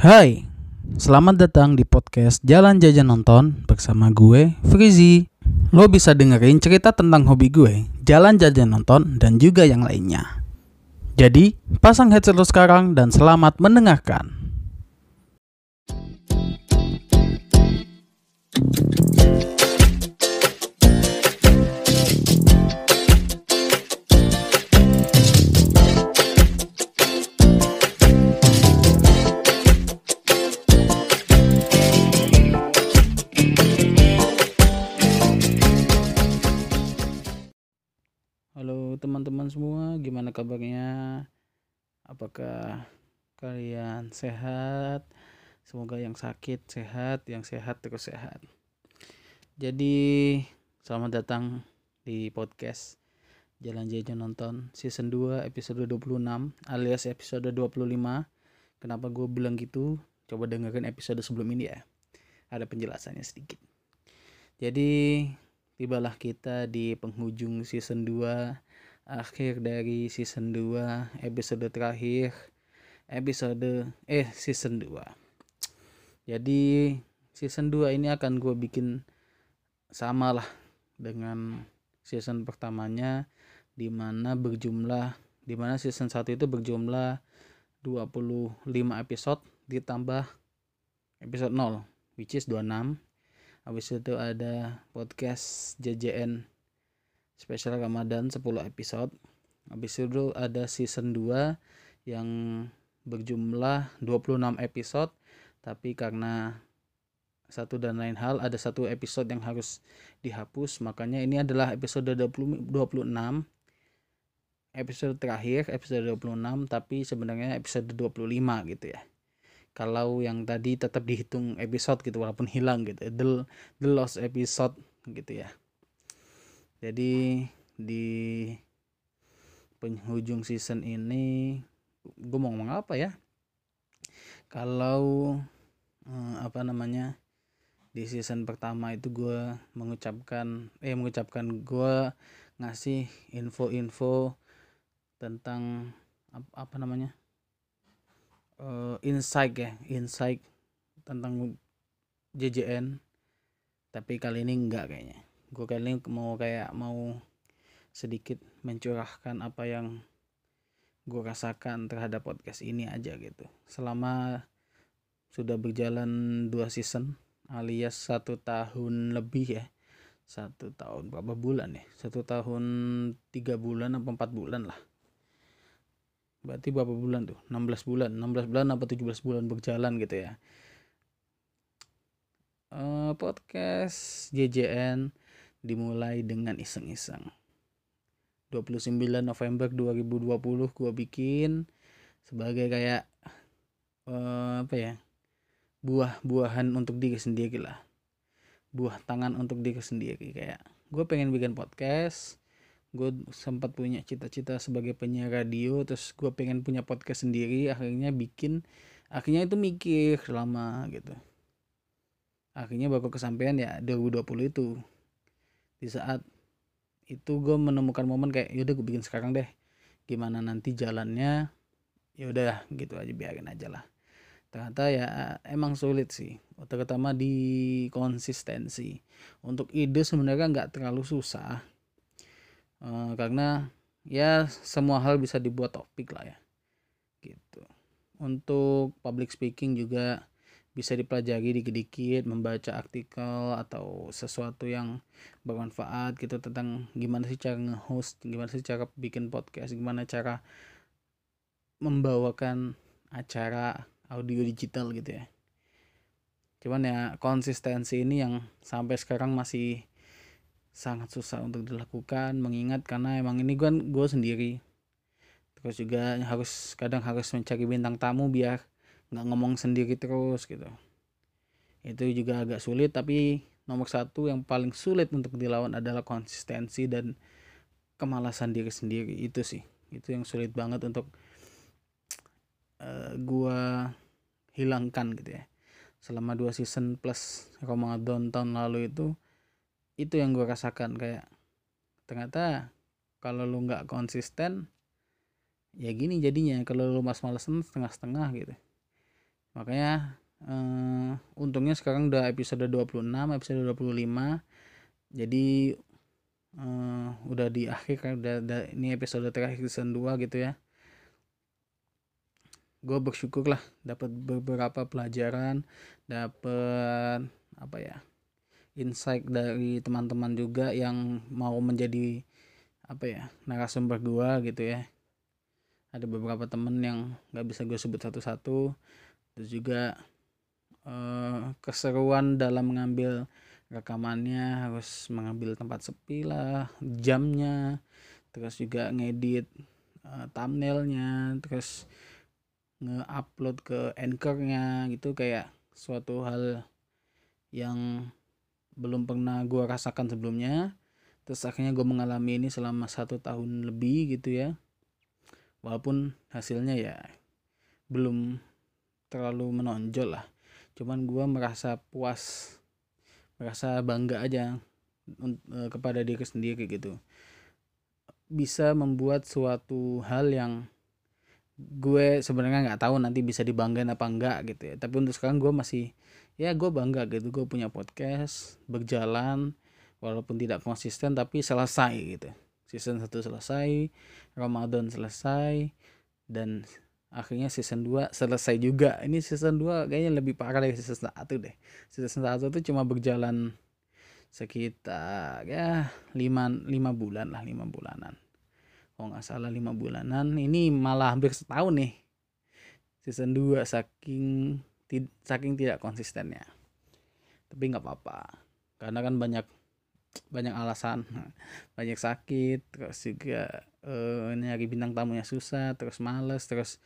Hai, selamat datang di podcast Jalan Jajan Nonton bersama gue, Frizi. Lo bisa dengerin cerita tentang hobi gue, jalan jajan nonton, dan juga yang lainnya. Jadi, pasang headset lo sekarang dan selamat mendengarkan. Halo teman-teman semua, gimana kabarnya? Apakah kalian sehat? Semoga yang sakit sehat, yang sehat terus sehat. Jadi, selamat datang di podcast Jalan Jajan Nonton season 2 episode 26 alias episode 25. Kenapa gue bilang gitu? Coba dengerin episode sebelum ini ya. Ada penjelasannya sedikit. Jadi, tibalah kita di penghujung season 2 akhir dari season 2 episode terakhir episode eh season 2 jadi season 2 ini akan gue bikin sama lah dengan season pertamanya di mana berjumlah di mana season 1 itu berjumlah 25 episode ditambah episode 0 which is 26 Habis itu ada podcast JJN spesial Ramadan 10 episode. Habis itu ada season 2 yang berjumlah 26 episode. Tapi karena satu dan lain hal ada satu episode yang harus dihapus. Makanya ini adalah episode 20, 26 episode terakhir episode 26 tapi sebenarnya episode 25 gitu ya kalau yang tadi tetap dihitung episode gitu walaupun hilang gitu the, the lost episode gitu ya. Jadi di penghujung season ini gue mau ngomong apa ya? Kalau eh, apa namanya di season pertama itu gue mengucapkan eh mengucapkan gue ngasih info-info tentang apa, apa namanya uh, insight ya insight tentang JJN tapi kali ini enggak kayaknya. Gue kali ini mau kayak mau sedikit mencurahkan apa yang gue rasakan terhadap podcast ini aja gitu. Selama sudah berjalan dua season alias satu tahun lebih ya satu tahun berapa bulan ya? Satu tahun tiga bulan atau empat bulan lah berarti berapa bulan tuh? 16 bulan. 16 bulan apa 17 bulan berjalan gitu ya? Uh, podcast JJN dimulai dengan iseng-iseng. 29 November 2020 gua bikin sebagai kayak uh, apa ya? Buah-buahan untuk diri sendiri lah. Buah tangan untuk diri sendiri kayak gue pengen bikin podcast gue sempat punya cita-cita sebagai penyiar radio terus gue pengen punya podcast sendiri akhirnya bikin akhirnya itu mikir lama gitu. Akhirnya baru kesampaian ya 2020 itu. Di saat itu gue menemukan momen kayak yaudah gue bikin sekarang deh. Gimana nanti jalannya? Ya udah gitu aja biarin aja lah. Ternyata ya emang sulit sih terutama di konsistensi. Untuk ide sebenarnya nggak terlalu susah uh, karena ya semua hal bisa dibuat topik lah ya. Gitu. Untuk public speaking juga bisa dipelajari dikit-dikit membaca artikel atau sesuatu yang bermanfaat gitu tentang gimana sih cara nge-host gimana sih cara bikin podcast gimana cara membawakan acara audio digital gitu ya. Cuman ya konsistensi ini yang sampai sekarang masih sangat susah untuk dilakukan mengingat karena emang ini gue gue sendiri. Terus juga harus kadang harus mencari bintang tamu biar nggak ngomong sendiri terus gitu. Itu juga agak sulit tapi nomor satu yang paling sulit untuk dilawan adalah konsistensi dan kemalasan diri sendiri. Itu sih itu yang sulit banget untuk uh, gua hilangkan gitu ya. Selama dua season plus Ramadan tahun lalu itu itu yang gue rasakan kayak ternyata kalau lu nggak konsisten ya gini jadinya kalau lu mas malesan setengah-setengah gitu. Makanya uh, untungnya sekarang udah episode 26 episode 25 jadi uh, udah di akhir kan udah, udah ini episode terakhir season 2 gitu ya. Gue bersyukur lah dapat beberapa pelajaran dapat apa ya insight dari teman-teman juga yang mau menjadi apa ya narasumber gue gitu ya. Ada beberapa temen yang nggak bisa gue sebut satu-satu. Terus juga uh, keseruan dalam mengambil rekamannya harus mengambil tempat sepi lah jamnya terus juga ngedit uh, thumbnailnya terus nge-upload ke anchornya gitu. Kayak suatu hal yang belum pernah gue rasakan sebelumnya. Terus akhirnya gue mengalami ini selama satu tahun lebih gitu ya. Walaupun hasilnya ya belum terlalu menonjol lah. Cuman gue merasa puas merasa bangga aja e, kepada diri sendiri gitu. Bisa membuat suatu hal yang gue sebenarnya nggak tahu nanti bisa dibanggain apa enggak gitu ya. Tapi untuk sekarang gue masih ya gue bangga gitu gue punya podcast berjalan walaupun tidak konsisten tapi selesai gitu. Season 1 selesai Ramadan selesai dan akhirnya season 2 selesai juga. Ini season 2 kayaknya lebih parah dari season 1 deh. Season 1 itu cuma berjalan sekitar ya 5, 5 bulan lah 5 bulanan. Kalau nggak salah lima bulanan ini malah hampir setahun nih. Season 2 saking saking tidak konsistennya. Tapi nggak apa-apa. Karena kan banyak banyak alasan. Banyak sakit terus juga uh, nyari bintang tamunya susah terus males terus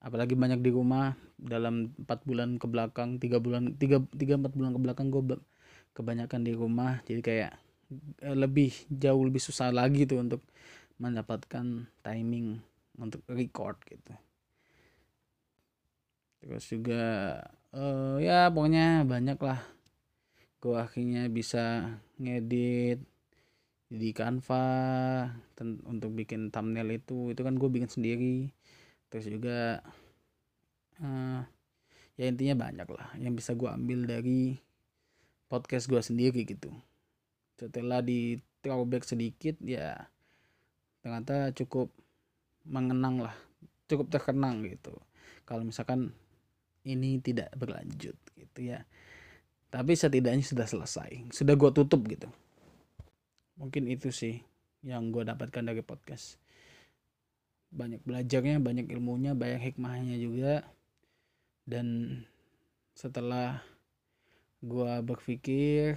apalagi banyak di rumah. Dalam empat bulan ke belakang tiga bulan tiga tiga empat bulan ke belakang gue kebanyakan di rumah. Jadi kayak eh, lebih jauh lebih susah lagi tuh untuk mendapatkan timing untuk record gitu terus juga uh, ya pokoknya banyak lah gue akhirnya bisa ngedit di Canva untuk bikin thumbnail itu. Itu kan gue bikin sendiri. Terus juga uh, ya intinya banyak lah yang bisa gue ambil dari podcast gue sendiri gitu. Setelah di throwback sedikit ya ternyata cukup mengenang lah cukup terkenang gitu. Kalau misalkan ini tidak berlanjut gitu ya. Tapi setidaknya sudah selesai sudah gue tutup gitu. Mungkin itu sih yang gue dapatkan dari podcast. Banyak belajarnya banyak ilmunya banyak hikmahnya juga. Dan setelah gue berpikir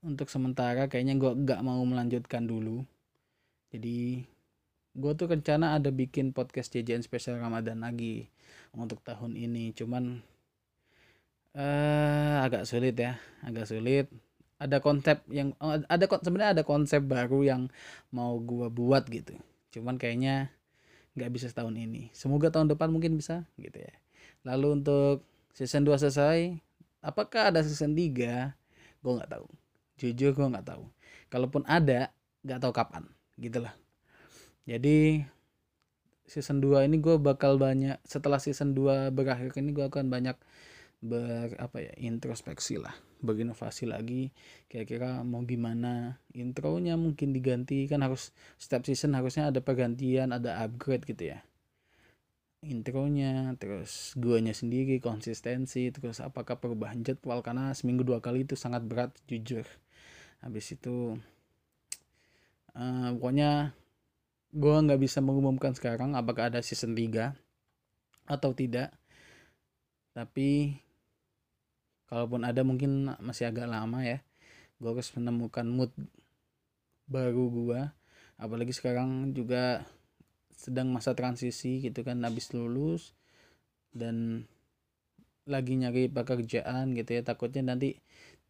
untuk sementara kayaknya gue gak mau melanjutkan dulu. Jadi gue tuh rencana ada bikin podcast jajan spesial Ramadan lagi untuk tahun ini. Cuman uh, agak sulit ya agak sulit. Ada konsep yang ada sebenarnya ada konsep baru yang mau gue buat gitu. Cuman kayaknya nggak bisa setahun ini. Semoga tahun depan mungkin bisa gitu ya. Lalu untuk season 2 selesai apakah ada season 3 gue nggak tahu. Jujur gue nggak tahu. Kalaupun ada nggak tahu kapan gitu lah jadi season 2 ini gue bakal banyak setelah season 2 berakhir ini gue akan banyak ber apa ya introspeksi lah berinovasi lagi. Kira-kira mau gimana intronya mungkin diganti kan harus setiap season harusnya ada pergantian ada upgrade gitu ya. Intronya terus guanya sendiri konsistensi terus apakah perubahan jadwal karena seminggu dua kali itu sangat berat jujur. Habis itu uh, pokoknya gue nggak bisa mengumumkan sekarang apakah ada season 3 atau tidak. Tapi kalaupun ada mungkin masih agak lama ya gue harus menemukan mood baru gue apalagi sekarang juga sedang masa transisi gitu kan habis lulus dan lagi nyari pekerjaan gitu ya. Takutnya nanti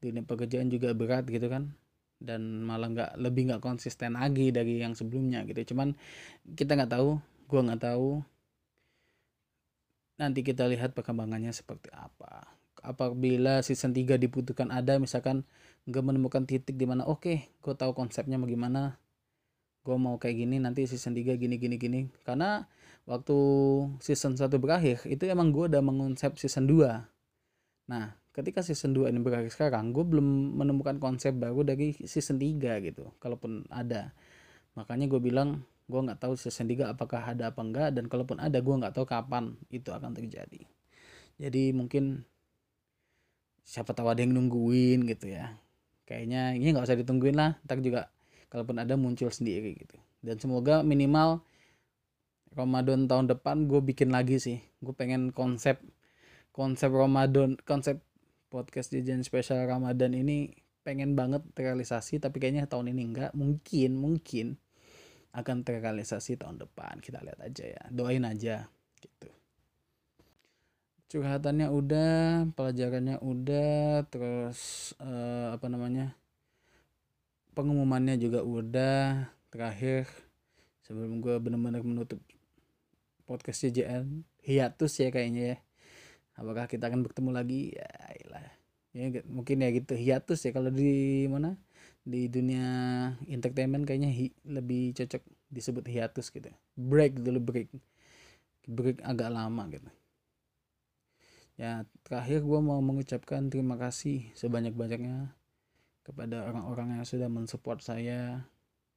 dunia pekerjaan juga berat gitu kan dan malah nggak lebih nggak konsisten lagi dari yang sebelumnya gitu. Cuman kita nggak tahu gua nggak tahu. Nanti kita lihat perkembangannya seperti apa. Apabila season 3 dibutuhkan ada misalkan nggak menemukan titik di mana oke okay, gue tahu konsepnya bagaimana gue mau kayak gini nanti season 3 gini gini gini. Karena waktu season 1 berakhir itu emang gue udah mengonsep season 2 nah ketika season 2 ini berakhir sekarang gue belum menemukan konsep baru dari season 3 gitu kalaupun ada. Makanya gue bilang gue nggak tahu season 3 apakah ada apa enggak dan kalaupun ada gue nggak tahu kapan itu akan terjadi. Jadi mungkin siapa tahu ada yang nungguin gitu ya. Kayaknya ini nggak usah ditungguin lah ntar juga kalaupun ada muncul sendiri gitu. Dan semoga minimal Ramadan tahun depan gue bikin lagi sih. Gue pengen konsep konsep Ramadan konsep podcast jajan spesial Ramadan ini pengen banget terrealisasi tapi kayaknya tahun ini enggak. Mungkin mungkin akan terrealisasi tahun depan. Kita lihat aja ya. Doain aja gitu. Curhatannya udah pelajarannya udah terus uh, apa namanya pengumumannya juga udah. Terakhir sebelum gue benar-benar menutup podcast CJN hiatus ya kayaknya ya apakah kita akan bertemu lagi? Ya iyalah. Ya mungkin ya gitu. Hiatus ya kalau di mana? Di dunia entertainment kayaknya hi, lebih cocok disebut hiatus gitu. Break dulu break. Break agak lama gitu. Ya terakhir gue mau mengucapkan terima kasih sebanyak-banyaknya kepada orang-orang yang sudah mensupport saya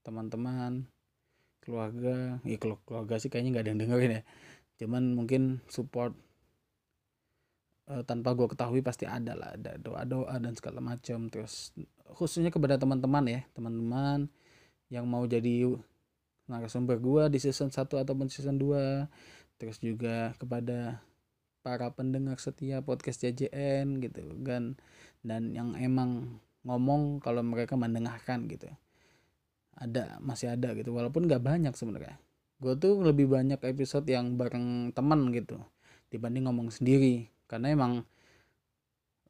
teman-teman keluarga. Ya keluarga sih kayaknya nggak ada yang dengerin ya. Cuman mungkin support uh, tanpa gue ketahui pasti ada lah ada doa doa dan segala macam. Terus khususnya kepada teman-teman ya teman-teman yang mau jadi narasumber gue di season 1 ataupun season 2 terus juga kepada para pendengar setia podcast JJN gitu kan. Dan yang emang ngomong kalau mereka mendengarkan gitu. Ada masih ada gitu. Walaupun nggak banyak sebenarnya. Gue tuh lebih banyak episode yang bareng teman gitu dibanding ngomong sendiri karena emang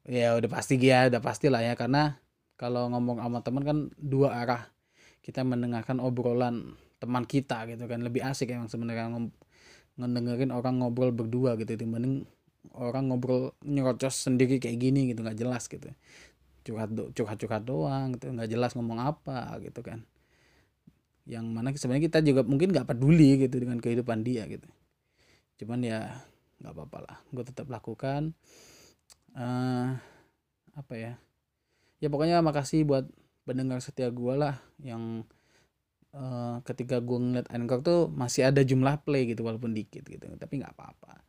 ya udah pasti ya udah pasti lah ya. Karena kalau ngomong sama teman kan dua arah. Kita mendengarkan obrolan teman kita gitu kan. Lebih asik emang sebenarnya ngedengerin orang ngobrol berdua gitu. Dibanding orang ngobrol nyerocos sendiri kayak gini gitu. Nggak jelas gitu. Curhat do, curhat curhat doang gitu. Nggak jelas ngomong apa gitu kan. Yang mana sebenarnya kita juga mungkin nggak peduli gitu dengan kehidupan dia gitu. Cuman ya nggak apa-apa lah. Gue tetap lakukan uh, apa ya ya pokoknya makasih buat pendengar setia gue lah yang uh, ketika gue ngeliat anchor tuh masih ada jumlah play gitu walaupun dikit gitu. Tapi nggak apa-apa.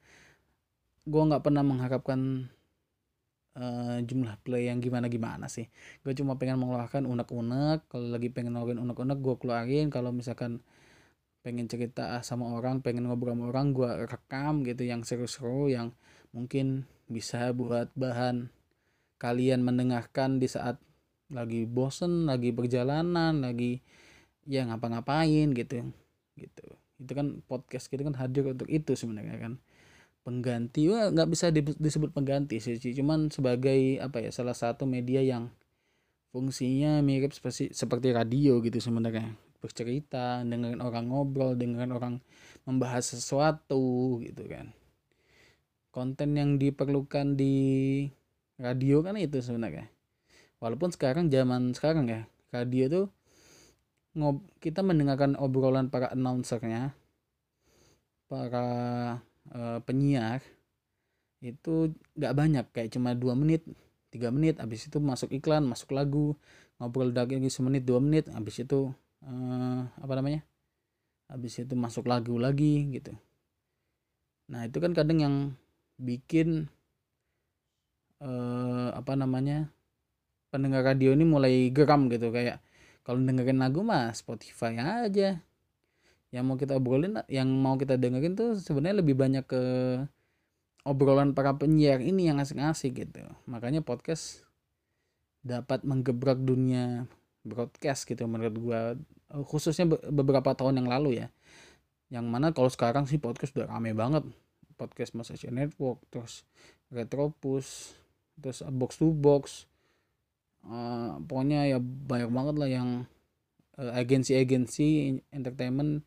Gue nggak pernah mengharapkan uh, jumlah play yang gimana gimana sih. Gue cuma pengen mengeluarkan unek-unek. Kalau lagi pengen ngeluarin unek-unek gue keluarin. Kalau misalkan pengen cerita sama orang pengen ngobrol sama orang gue rekam gitu yang seru-seru yang mungkin bisa buat bahan kalian mendengarkan di saat lagi bosen lagi perjalanan lagi ya ngapa-ngapain gitu gitu. Itu kan podcast gitu kan hadir untuk itu sebenarnya kan. Pengganti wah nggak bisa disebut pengganti sih cuman sebagai apa ya salah satu media yang fungsinya mirip seperti seperti radio gitu sebenarnya bercerita dengerin orang ngobrol dengerin orang membahas sesuatu gitu kan. Konten yang diperlukan di radio kan itu sebenarnya. Walaupun sekarang zaman sekarang ya radio tuh ngob kita mendengarkan obrolan para announcernya para uh, penyiar itu nggak banyak kayak cuma dua menit tiga menit habis itu masuk iklan masuk lagu ngobrol lagi semenit dua menit habis itu uh, apa namanya habis itu masuk lagu lagi gitu. Nah itu kan kadang yang bikin uh, apa namanya pendengar radio ini mulai geram gitu. Kayak kalau dengerin lagu mah Spotify aja. Yang mau kita obrolin yang mau kita dengerin tuh sebenarnya lebih banyak ke obrolan para penyiar ini yang asik-asik gitu. Makanya podcast dapat menggebrak dunia broadcast gitu menurut gua khususnya beberapa tahun yang lalu ya. Yang mana kalau sekarang sih podcast udah rame banget. Podcast Mas Network terus Retropus terus box to box. Uh, pokoknya ya banyak banget lah yang uh, agensi-agensi entertainment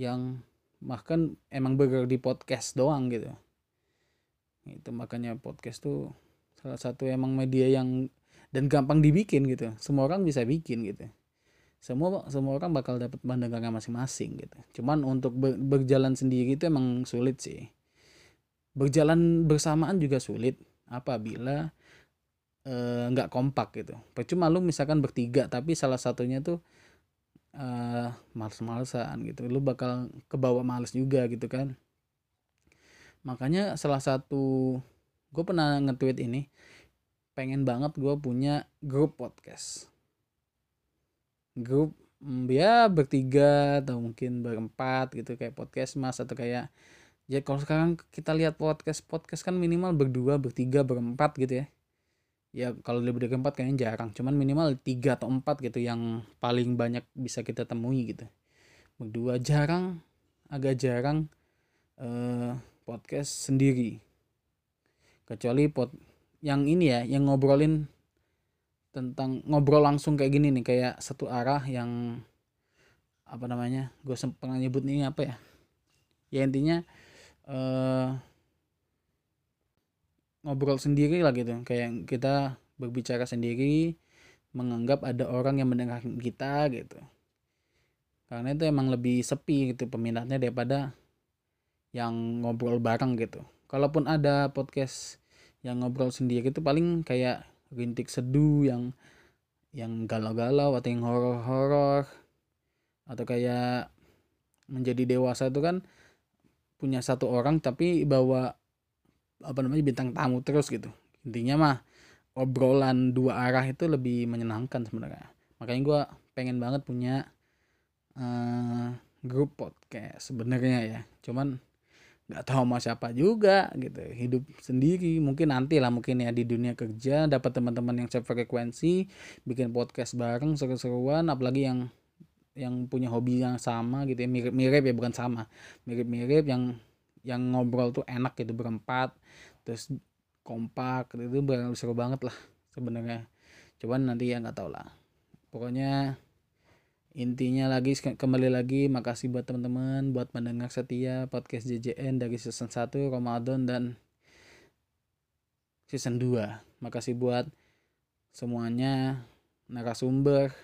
yang bahkan emang bergerak di podcast doang gitu. Itu makanya podcast tuh salah satu emang media yang dan gampang dibikin gitu. Semua orang bisa bikin gitu semua semua orang bakal dapat pandangannya masing-masing gitu. Cuman untuk berjalan sendiri itu emang sulit sih. Berjalan bersamaan juga sulit apabila eh, nggak uh, kompak gitu. Percuma lu misalkan bertiga tapi salah satunya tuh uh, males-malesan gitu. Lu bakal kebawa males juga gitu kan. Makanya salah satu gue pernah nge-tweet ini pengen banget gue punya grup podcast grup mm, ya bertiga atau mungkin berempat gitu kayak podcast mas atau kayak ya kalau sekarang kita lihat podcast podcast kan minimal berdua bertiga berempat gitu ya. Ya kalau lebih dari empat kayaknya jarang cuman minimal tiga atau empat gitu yang paling banyak bisa kita temui gitu. Berdua jarang agak jarang eh, podcast sendiri. Kecuali pot yang ini ya yang ngobrolin tentang ngobrol langsung kayak gini nih kayak satu arah yang apa namanya gue pernah nyebut ini apa ya? Ya intinya uh, ngobrol sendiri lah gitu. Kayak kita berbicara sendiri menganggap ada orang yang mendengar kita gitu. Karena itu emang lebih sepi gitu peminatnya daripada yang ngobrol bareng gitu. Kalaupun ada podcast yang ngobrol sendiri itu paling kayak rintik seduh yang yang galau-galau atau yang horor-horor atau kayak menjadi dewasa itu kan punya satu orang tapi bawa apa namanya bintang tamu terus gitu. Intinya mah obrolan dua arah itu lebih menyenangkan sebenarnya. Makanya gue pengen banget punya uh, grup podcast sebenarnya ya. Cuman nggak tahu sama siapa juga gitu. Hidup sendiri mungkin nanti lah mungkin ya di dunia kerja dapat teman-teman yang sefrekuensi bikin podcast bareng seru-seruan apalagi yang yang punya hobi yang sama gitu ya. Mirip-mirip ya bukan sama. Mirip-mirip yang yang ngobrol tuh enak gitu berempat terus kompak itu seru banget lah sebenarnya. Cuman nanti ya nggak tahu lah. Pokoknya intinya lagi kembali lagi makasih buat teman-teman buat pendengar setia podcast JJN dari season 1 Ramadan dan season 2 makasih buat semuanya narasumber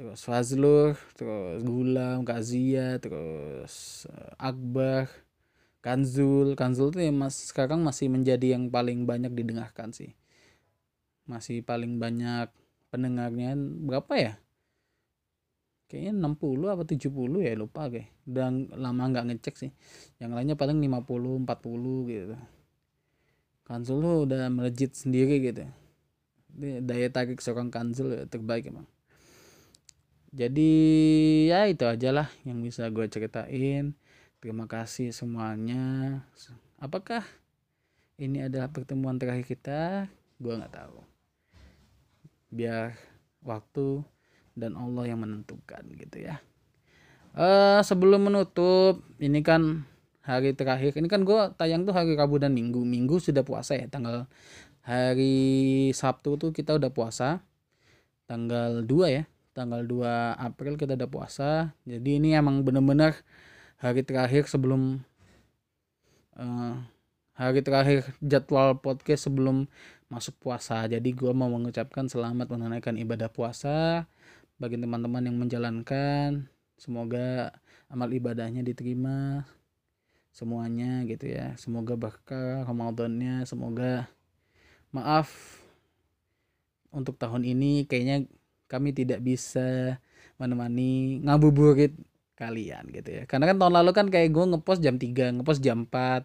terus Fazlur, terus Gulam, Kazia, terus eh, Akbar, Kanzul. Kanzul tuh ya mas sekarang masih menjadi yang paling banyak didengarkan sih. Masih paling banyak pendengarnya berapa ya? Kayaknya 60 apa 70 ya lupa kayak. Dan lama nggak ngecek sih. Yang lainnya paling 50, 40 gitu. Kanzul tuh udah melejit sendiri gitu. Daya tarik seorang Kanzul ya terbaik emang jadi ya itu aja lah yang bisa gue ceritain terima kasih semuanya apakah ini adalah pertemuan terakhir kita gue nggak tahu biar waktu dan Allah yang menentukan gitu ya. Uh, sebelum menutup ini kan hari terakhir. Ini kan gue tayang tuh hari Rabu dan Minggu. Minggu sudah puasa ya tanggal hari Sabtu tuh kita udah puasa. Tanggal 2 ya tanggal 2 April kita udah puasa. Jadi ini emang bener-bener hari terakhir sebelum uh, hari terakhir jadwal podcast sebelum masuk puasa. Jadi gue mau mengucapkan selamat menunaikan ibadah puasa bagi teman-teman yang menjalankan semoga amal ibadahnya diterima semuanya gitu ya. Semoga berkah Ramadannya semoga maaf untuk tahun ini kayaknya kami tidak bisa menemani ngabuburit kalian gitu ya. Karena kan tahun lalu kan kayak gue ngepost jam 3 ngepost jam 4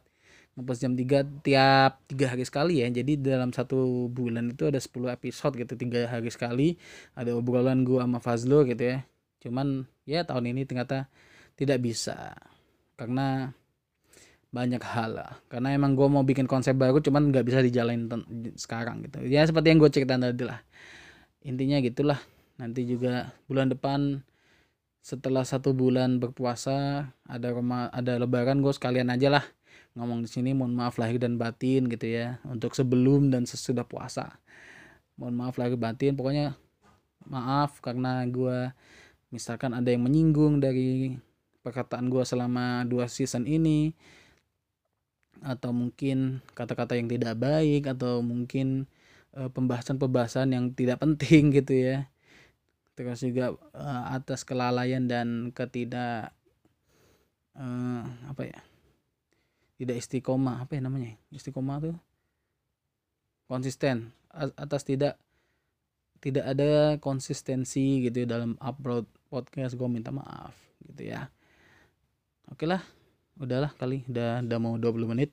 ngepost jam 3 tiap tiga hari sekali ya. Jadi dalam satu bulan itu ada 10 episode gitu tiga hari sekali. Ada obrolan gue sama Fazlo gitu ya. Cuman ya tahun ini ternyata tidak bisa. Karena banyak hal lah. Karena emang gue mau bikin konsep baru cuman nggak bisa dijalanin sekarang gitu. Ya seperti yang gue ceritain tadi lah. Intinya gitulah. Nanti juga bulan depan setelah satu bulan berpuasa ada rumah ada lebaran gue sekalian aja lah ngomong di sini mohon maaf lahir dan batin gitu ya. Untuk sebelum dan sesudah puasa. Mohon maaf lahir batin. Pokoknya maaf karena gue misalkan ada yang menyinggung dari perkataan gue selama dua season ini. Atau mungkin kata-kata yang tidak baik atau mungkin eh, pembahasan-pembahasan yang tidak penting gitu ya. Terus juga uh, atas kelalaian dan ketidak uh, apa ya tidak istiqomah apa ya namanya? Istiqomah tuh konsisten atas tidak tidak ada konsistensi gitu ya dalam upload podcast gue minta maaf gitu ya. Oke lah udahlah kali udah udah mau 20 menit.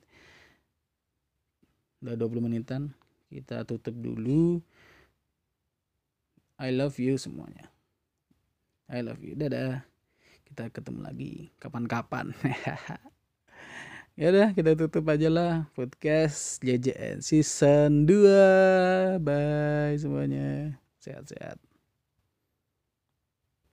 Udah 20 menitan kita tutup dulu. I love you semuanya. I love you dadah. Kita ketemu lagi kapan-kapan ya udah kita tutup aja lah podcast JJN season 2 bye semuanya. Sehat-sehat